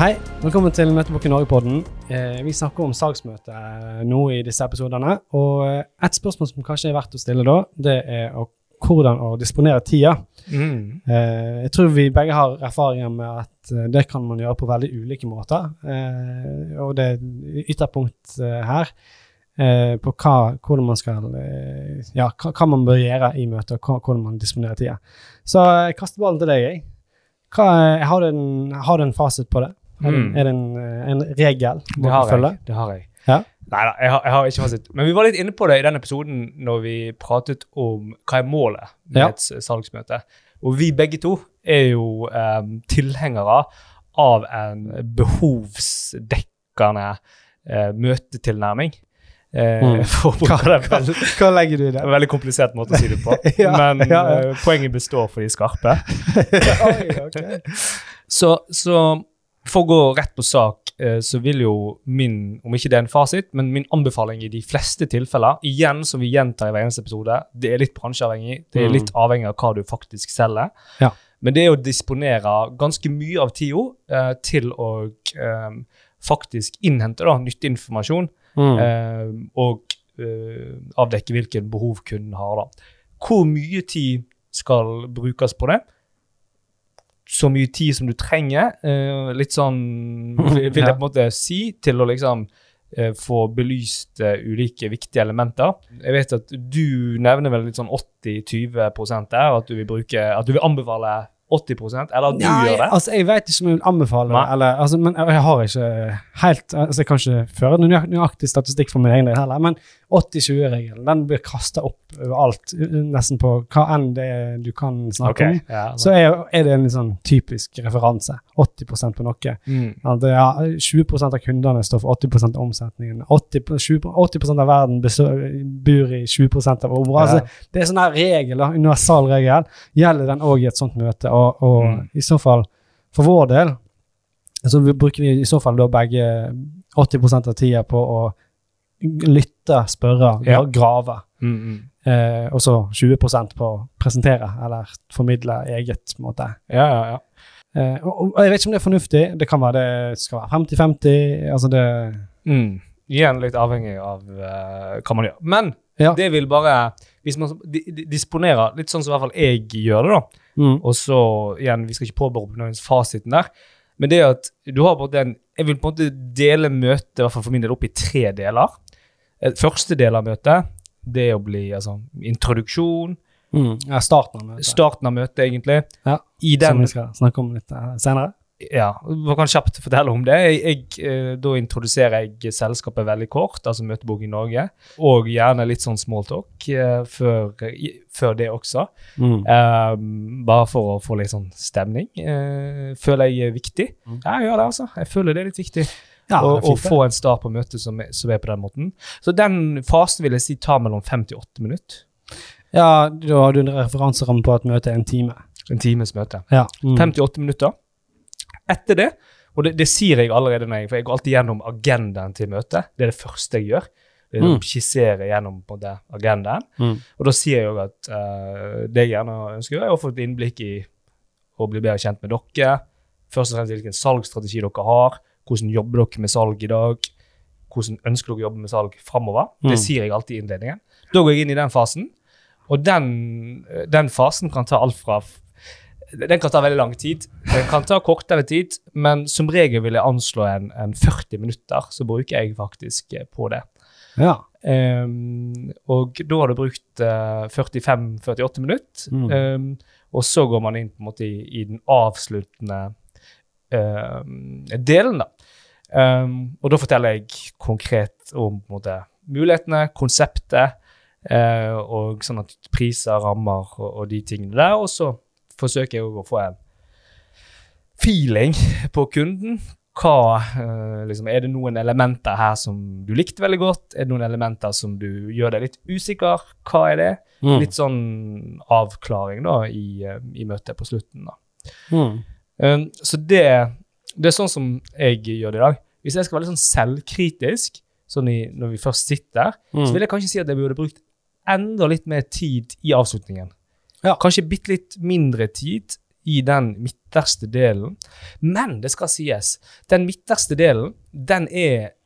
Hei, velkommen til Møtebukken Norge-podden. Eh, vi snakker om salgsmøte eh, nå i disse episodene. Og eh, et spørsmål som kanskje er verdt å stille da, det er å, hvordan å disponere tida. Mm. Eh, jeg tror vi begge har erfaringer med at eh, det kan man gjøre på veldig ulike måter. Eh, og det er ytterpunkt her eh, på hva, hvordan man skal Ja, hva, hva man bør gjøre i møtet, og hvordan man disponerer tida. Så jeg kaster ballen til deg, jeg. Hva, har, du en, har du en fasit på det? Er det, Mm. er det en, eh, en regel Det man har følge? Det har jeg. Ja. Nei da, jeg jeg har ikke fasit. Men vi var litt inne på det i den episoden når vi pratet om hva er målet med Ja. et salgsmøte. Og vi begge to er jo um, tilhengere av en behovsdekkende uh, møtetilnærming. Uh, Mm. Hva, bruke Hva legger du i det? veldig komplisert måte å si det på. Ja, Men ja, ja. Uh, poenget består for de skarpe. Oi, okay. Så, så for å gå rett på sak, eh, så vil jo min, om ikke det er en fasit, men min anbefaling i de fleste tilfeller, igjen som vi gjentar i hver eneste episode, det er litt bransjeavhengig, det er Mm. litt avhengig av hva du faktisk selger. Ja. Men det er å disponere ganske mye av tida eh, til å eh, faktisk innhente da, nyttig informasjon, Mm. eh, og eh, avdekke hvilke behov kunden har. da. Hvor mye tid skal brukes på det? Så mye tid som du trenger. Uh, litt sånn vil jeg på en måte si, til å liksom uh, få belyst uh, ulike viktige elementer. Jeg vet at du nevner vel litt sånn 80-20 der, at du vil bruke, at du vil anbefale 80 eller at du Nei, gjør det. Altså, jeg vet ikke om jeg vil anbefale det, eller, altså, men jeg har ikke helt altså, Jeg kan ikke føre noen nøyaktig statistikk for min egen del heller, men 80-20-regelen den blir kasta opp overalt, nesten på hva enn det du kan snakke om. ja, Så er, er det en sånn typisk referanse. 80% på noe. mm. Ja, det er 20 av kundene står for 80 av omsetningen. 80, 20, 80 av verden består, bor i 20 av ordet. Altså, det er sånn her regel, universal regel. Gjelder den òg i et sånt møte? Og, og Mm. i så fall, for vår del, så bruker vi i så fall da begge 80% av tida på å lytte, spørre, Ja. grave. Mm, mm. Eh, og så 20% på å presentere eller formidle eget, på en måte. Ja, ja, ja. Eh, og, og jeg vet ikke om det er fornuftig. Det kan være det skal være 50-50. altså det... Mm. Igjen litt avhengig av uh, hva man gjør. Men Ja. det vil bare Hvis man di di disponerer litt sånn som i hvert fall jeg gjør det, da, Mm. og så igjen, vi skal ikke påberope noens fasiten der, men det er at du har på en Jeg vil på en måte dele møtet, i hvert fall for min del, opp i tre deler. Eh, Første del av møtet, det er å bli altså introduksjon, Mm. Ja, starten av møtet. starten av møtet, egentlig. Ja, I Som vi skal snakke om litt eh, senere. Ja, hva kan kjapt fortelle om det? Jeg, jeg, eh, da introduserer jeg selskapet veldig kort, altså Møtebok i Norge, og gjerne litt sånn smalltalk uh, før, før det også. Mm. Eh, bare for å få litt sånn stemning. Uh, føler jeg er viktig. Mm. Ja, jeg gjør det, altså. Jeg føler det er litt viktig. Ja, er å få en start på møtet som som er på den måten. Så den fasen vil jeg si tar mellom fem til åtte minutter. Ja, da har du en referanseramme på at møtet er en time. En times møte. Ja. Mm. Fem til åtte minutter. Etter det, og det, det sier jeg allerede når jeg For jeg går alltid gjennom agendaen til møtet. Det er det første jeg gjør. Det er å Mm. skissere gjennom på det, agendaen. Mm. Og da sier jeg òg at uh, det jeg gjerne ønsker, er å få et innblikk i å bli bedre kjent med dere. Først og fremst hvilken salgsstrategi dere har. Hvordan jobber dere med salg i dag? Hvordan ønsker dere å jobbe med salg framover? Mm. Det sier jeg alltid i innledningen. Da går jeg inn i den fasen, og den, den fasen kan ta alt fra Den kan ta veldig lang tid. Den kan ta kortere tid, men som regel vil jeg anslå en, en 40 minutter, så bruker jeg faktisk eh, på det. Ja. Um, og da har du brukt uh, 45-48 minutter. Mm. um, og så går man inn på en måte i, i den avsluttende uh, delen, da. Um, og da forteller jeg konkret om måte, mulighetene, konseptet, uh, og sånn at priser, rammer og, og de tingene der. Og så forsøker jeg å få en feeling på kunden. Hva, eh, liksom, er det noen elementer her som du likte veldig godt? Er det noen elementer som du gjør deg litt usikker? Hva er det? Mm. Litt sånn avklaring da i, eh, i møtet på slutten. da. Mm. Um, så det, det er sånn som jeg gjør det i dag. Hvis jeg skal være litt sånn selvkritisk, sånn i, når vi først sitter, så Mm. vil jeg kanskje si at jeg burde brukt enda litt mer tid i avslutningen. Ja. Kanskje bitte litt mindre tid i den midterste delen. Men det skal sies, den midterste delen, den er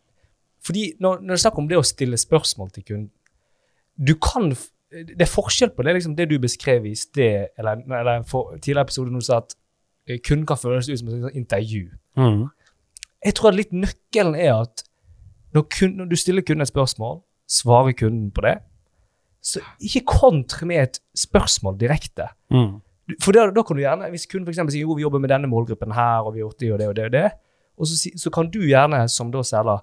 Fordi når, når det er snakk om det å stille spørsmål til kunden Du kan Det er forskjell på det, liksom det du beskrev i sted, eller, eller for tidligere episode, når du sa at eh, kunden kan føles ut som et intervju. Mm. Jeg tror at litt nøkkelen er at når, kun, når du stiller kunden et spørsmål, svarer kunden på det, så ikke kontre med et spørsmål direkte. Mm. For da, da kan du gjerne, Hvis kunden eksempel sier jo, vi jobber med denne målgruppen her, og vi har gjort det og det og det, og det, og så, så kan du gjerne som da selger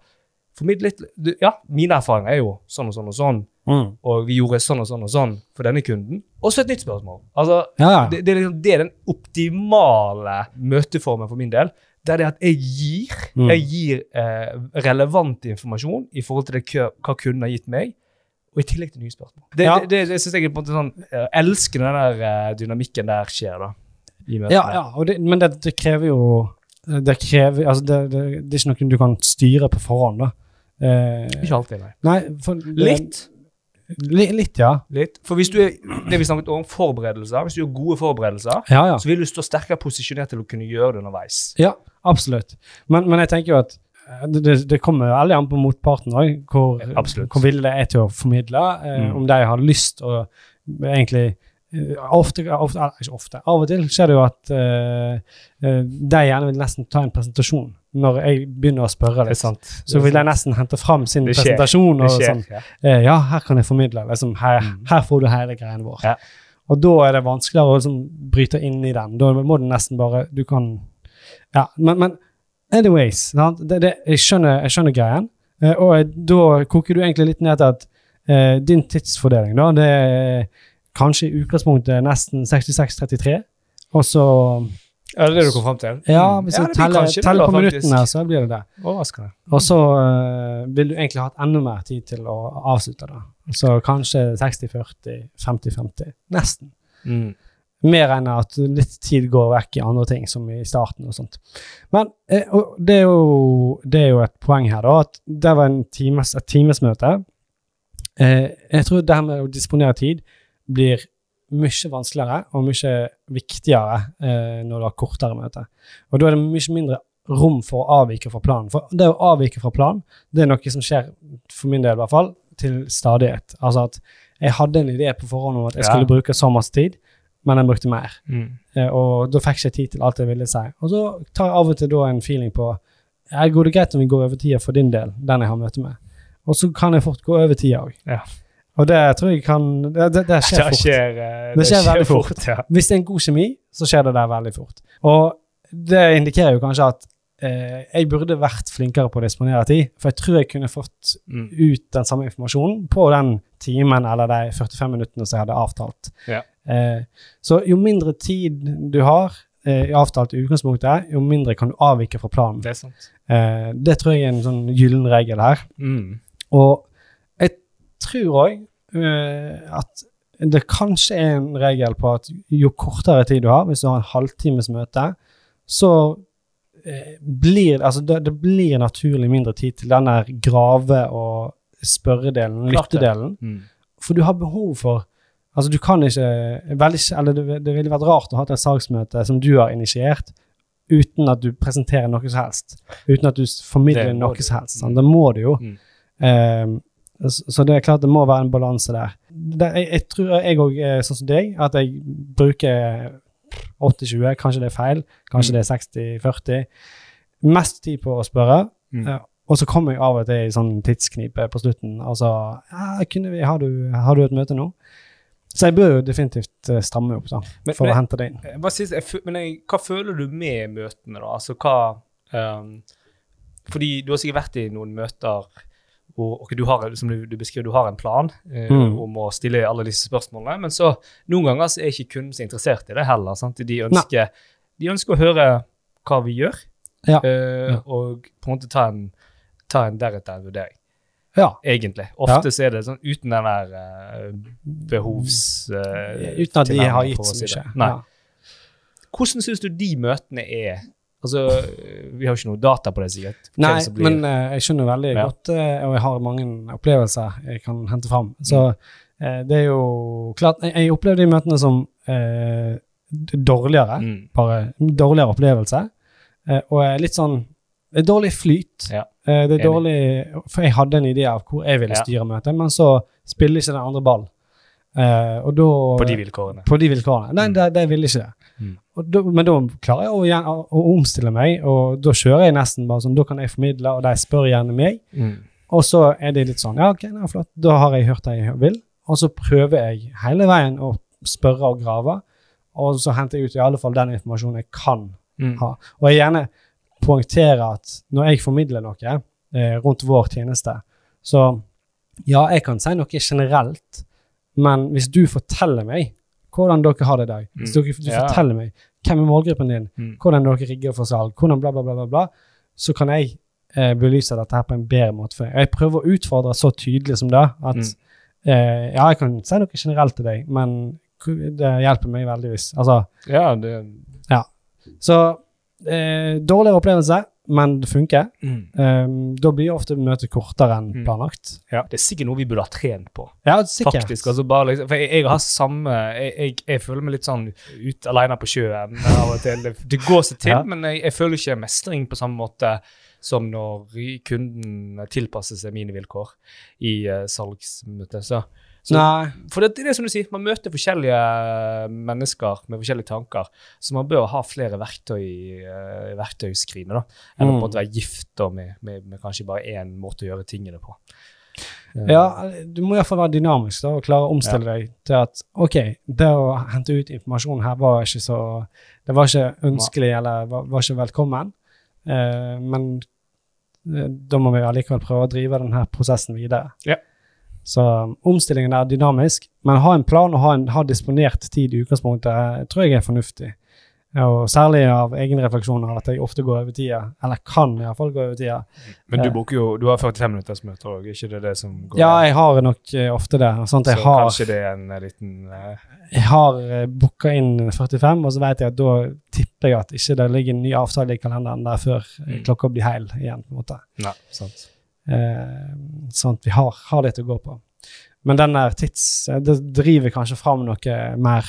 formidle litt du, Ja, mine erfaringer er jo sånn og sånn og sånn, Mm. og vi gjorde sånn og sånn og sånn for denne kunden. Og så et nytt spørsmål. Altså, ja. det, det, er liksom, det er den optimale møteformen for min del. Det er det at jeg gir, Mm. jeg gir eh, relevant informasjon i forhold til det hva kunden har gitt meg, og i tillegg til nye spørsmål. Det, Ja. det, det, synes jeg er på en måte sånn Jeg elsker den der eh, dynamikken der skjer, da. I møtene. Ja, ja det, men det, krever jo Det krever Altså, det, er ikke noe du kan styre på forhånd, da. Eh, Ikke alltid, nei. nei, for Litt. Li, litt, ja. Litt. For hvis du er det vi snakket om, forberedelser, hvis du gjør gode forberedelser, Ja, ja. så vil du stå sterkere posisjonert til å kunne gjøre det underveis. Ja, absolutt. Men, men jeg tenker jo at eh, det, det, det kommer veldig an på motparten òg, hvor, Absolutt. hvor villige det er til å formidle. Eh, Mm. Om de har lyst å egentlig eh, ofte, ofte, Ikke ofte. Av og til skjer det jo at eh, eh, de gjerne vil nesten ta en presentasjon. Når jeg begynner å spørre litt, sant. så vil de nesten hente fram sin presentasjon. Og sånn, Ja. eh, her kan jeg formidle. Liksom, her, Mm. her får du hele greien vår. Ja. Og da er det vanskeligere å liksom, bryte inn i den. Da må du nesten bare Du kan Ja, men, men anyways. Det, det, jeg, skjønner, jeg skjønner greien. Eh, og da koker du egentlig litt ned til at eh, din tidsfordeling, da, det er kanskje i utgangspunktet nesten 66-33. Og så Ja, det er det du kom fram til? Ja, Mm. hvis Ja, du teller, teller på minuttene, så blir det det. Overraskende. Og så eh, vil du egentlig hatt enda mer tid til å avslutte det. Så kanskje 60-40, 50-50. Nesten. Mm. Mer enn at litt tid går vekk i andre ting, som i starten og sånt. Men eh, og det, er jo, det er jo et poeng her, da, at det var en times, et timesmøte. Eh, jeg tror det her med å disponere tid blir mye vanskeligere og mye viktigere eh, når du har kortere møte. Og da er det mye mindre rom for å avvike fra planen. For det å avvike fra planen, det er noe som skjer, for min del i hvert fall, til stadighet. Altså at jeg hadde en idé på forhånd om at jeg Ja. skulle bruke så masse tid, men jeg brukte mer. Mm. Eh, og da fikk jeg ikke tid til alt jeg ville si. Og så tar jeg av og til da en feeling på ja, Går det greit om vi går over tida for din del, den jeg har møte med? Og så kan jeg fort gå over tida òg. Ja. Og det tror jeg kan Det, det, det skjer Det fort. skjer, det, Det skjer veldig fort. ja. Hvis det er en god kjemi, så skjer det der veldig fort. Og det indikerer jo kanskje at eh, jeg burde vært flinkere på å disponere tid, for jeg tror jeg kunne fått Mm. ut den samme informasjonen på den timen eller de 45 minuttene som jeg hadde avtalt. Ja. Eh, så jo mindre tid du har eh, i avtalt utgangspunktet, jo mindre kan du avvike fra planen. Det er sant. Eh, det tror jeg er en sånn gyllen regel her. Mm. Og jeg tror òg at det kanskje er en regel på at jo kortere tid du har, hvis du har en halvtimes møte, så blir altså det, det blir naturlig mindre tid til den der grave- og spørredelen, lyttedelen. Mm. For du har behov for Altså, du kan ikke veldig, Eller det, det ville vært rart å ha et salgsmøte som du har initiert, uten at du presenterer noe som helst. Uten at du formidler noe som helst. sant? Det må du jo. Mm. Um, så det er klart det må være en balanse der. Det, jeg, jeg tror jeg òg er sånn som deg, at jeg bruker 80-20. Kanskje det er feil. Kanskje Mm. det er 60-40. Mest tid på å spørre. Mm. Ja, og så kommer jeg av og til i sånn tidsknipe på slutten. Altså ja, vi, har, du, har du et møte nå? Så jeg bør jo definitivt eh, stramme opp, da, Men- for men- å hente det inn. Eh, Hva, synes, jeg, men jeg, hva føler du med møtene, da? Altså hva um, Fordi du har sikkert vært i noen møter hvor okay, du har, som du, du beskriver, du har en plan uh, Mm. om å stille alle disse spørsmålene, men så noen ganger så er ikke kunden så interessert i det heller. Sant? De, ønsker, de ønsker å høre hva vi gjør, Ja. Uh, Ja. og på en måte ta en, ta en deretter en vurdering. Ja. Egentlig. Ofte så er det sånn uten den der uh, behovs... Uh, Uten at de har gitt så mye. Nei. Hvordan syns du de møtene er? Altså, Vi har jo ikke noe data på det, sikkert. Nei, blir- men uh, jeg skjønner veldig Ja. godt, uh, og jeg har mange opplevelser jeg kan hente fram. Så Mm. eh, det er jo klart Jeg, jeg opplevde de møtene som eh, dårligere. Mm. Bare dårligere opplevelse. Eh, og litt sånn dårlig flyt. Ja. Eh, det er dårlig For jeg hadde en idé av hvor jeg ville styre møtet, men så spiller ikke den andre ball. Eh, og da På de vilkårene. På de vilkårene. Nei, Mm. det, de ville ikke det. Mm. Da, men da klarer jeg å, igjen, å omstille meg, og da kjører jeg nesten bare sånn Da kan jeg formidle, og de spør gjerne meg. Mm. Og så er det litt sånn Ja, ok, nei, flott. Da har jeg hørt det jeg vil. Og så prøver jeg hele veien å spørre og grave, og så henter jeg ut i alle fall den informasjonen jeg kan Mm. ha. Og jeg gjerne poengterer at når jeg formidler noe eh, rundt vår tjeneste, så ja, jeg kan si noe generelt, men hvis du forteller meg hvordan dere har det i dag, hvis Mm. dere, du Ja. forteller meg hvem er målgruppen din, Mm. hvordan dere rigger for salg, hvordan bla, bla, bla, bla, bla, så kan jeg eh, belyse dette her på en bedre måte for. Jeg prøver å utfordre så tydelig som det, at Mm. eh, ja, jeg kan si noe generelt til deg, men det hjelper meg veldig hvis Altså, Ja, det så eh, dårligere opplevelse, men det funker. mm. Um, da blir ofte møtet kortere enn Mm. planlagt. Ja, det er sikkert noe vi burde ha trent på. Ja, sikkert. Faktisk, altså bare liksom, for jeg, jeg har samme jeg, jeg, jeg føler meg litt sånn ut alene på sjøen av og til. Det, går seg til, Ja. men jeg føler ikke mestring på samme måte som når kunden tilpasser seg mine vilkår i uh, salgsmøtet. Så, så, for det, det er som du sier, man møter forskjellige mennesker med forskjellige tanker, så man bør ha flere verktøy i uh, verktøyskrinet, da. Enn å på en Mm. måte være gift da, med, med, med kanskje bare én måte å gjøre tingene på. Uh, Ja, du må iallfall være dynamisk da, og klare å omstille deg til at OK, det å hente ut informasjon her var ikke så Det var ikke ønskelig eller var, var ikke velkommen. uh, men eh, da må vi allikevel prøve å drive denne prosessen videre. Ja. Så um, omstillingen er dynamisk, men ha en plan og ha, en, ha disponert tid i utgangspunktet eh, tror jeg er fornuftig. Og særlig av egen refleksjon av at jeg ofte går over tida, eller kan iallfall gå over tida. Men du bruker jo, du har 45 minutters møter òg, ikke det det som går? Ja, jeg har nok eh, ofte det. Sånn så har kanskje det er en eh, liten eh, jeg har booka inn 45, og så vet jeg at da tipper jeg at ikke det ligger en ny avtale i kalenderen der før eh, Mm. klokka blir heil igjen. på en måte. Nei, sant. Eh, sånn at vi har, har det til å gå på. Men den der tids... eh, Det driver kanskje fram noe mer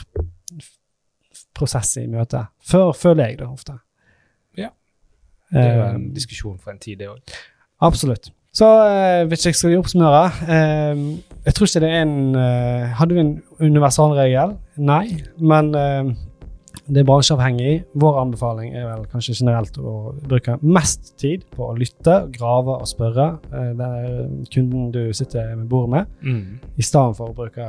prosess i møtet. Før føler jeg det ofte. Ja. Det er jo en Eh, diskusjon for en tid, det òg. Absolutt. Så eh, hvis jeg skal oppsummere. Eh, jeg tror ikke det er en eh, Hadde vi en universalregel? Nei. Men eh, det er bransjeavhengig. Vår anbefaling er vel kanskje generelt å bruke mest tid på å lytte, grave og spørre. Eh, det er kunden du sitter med bordet med, Mm. i stedet for å bruke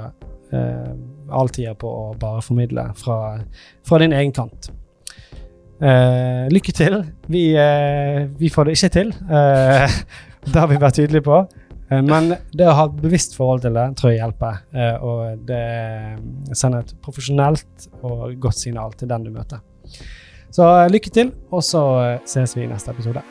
eh, all tida på å bare formidle fra, fra din egen kant. Eh, lykke til. Vi, eh, vi får det ikke til. Eh, det har vi vært tydelige på. Eh, men det å ha et bevisst forhold til det tror jeg hjelper. Eh, og det sender et profesjonelt og godt signal til den du møter. Så eh, lykke til, og så eh, ses vi i neste episode.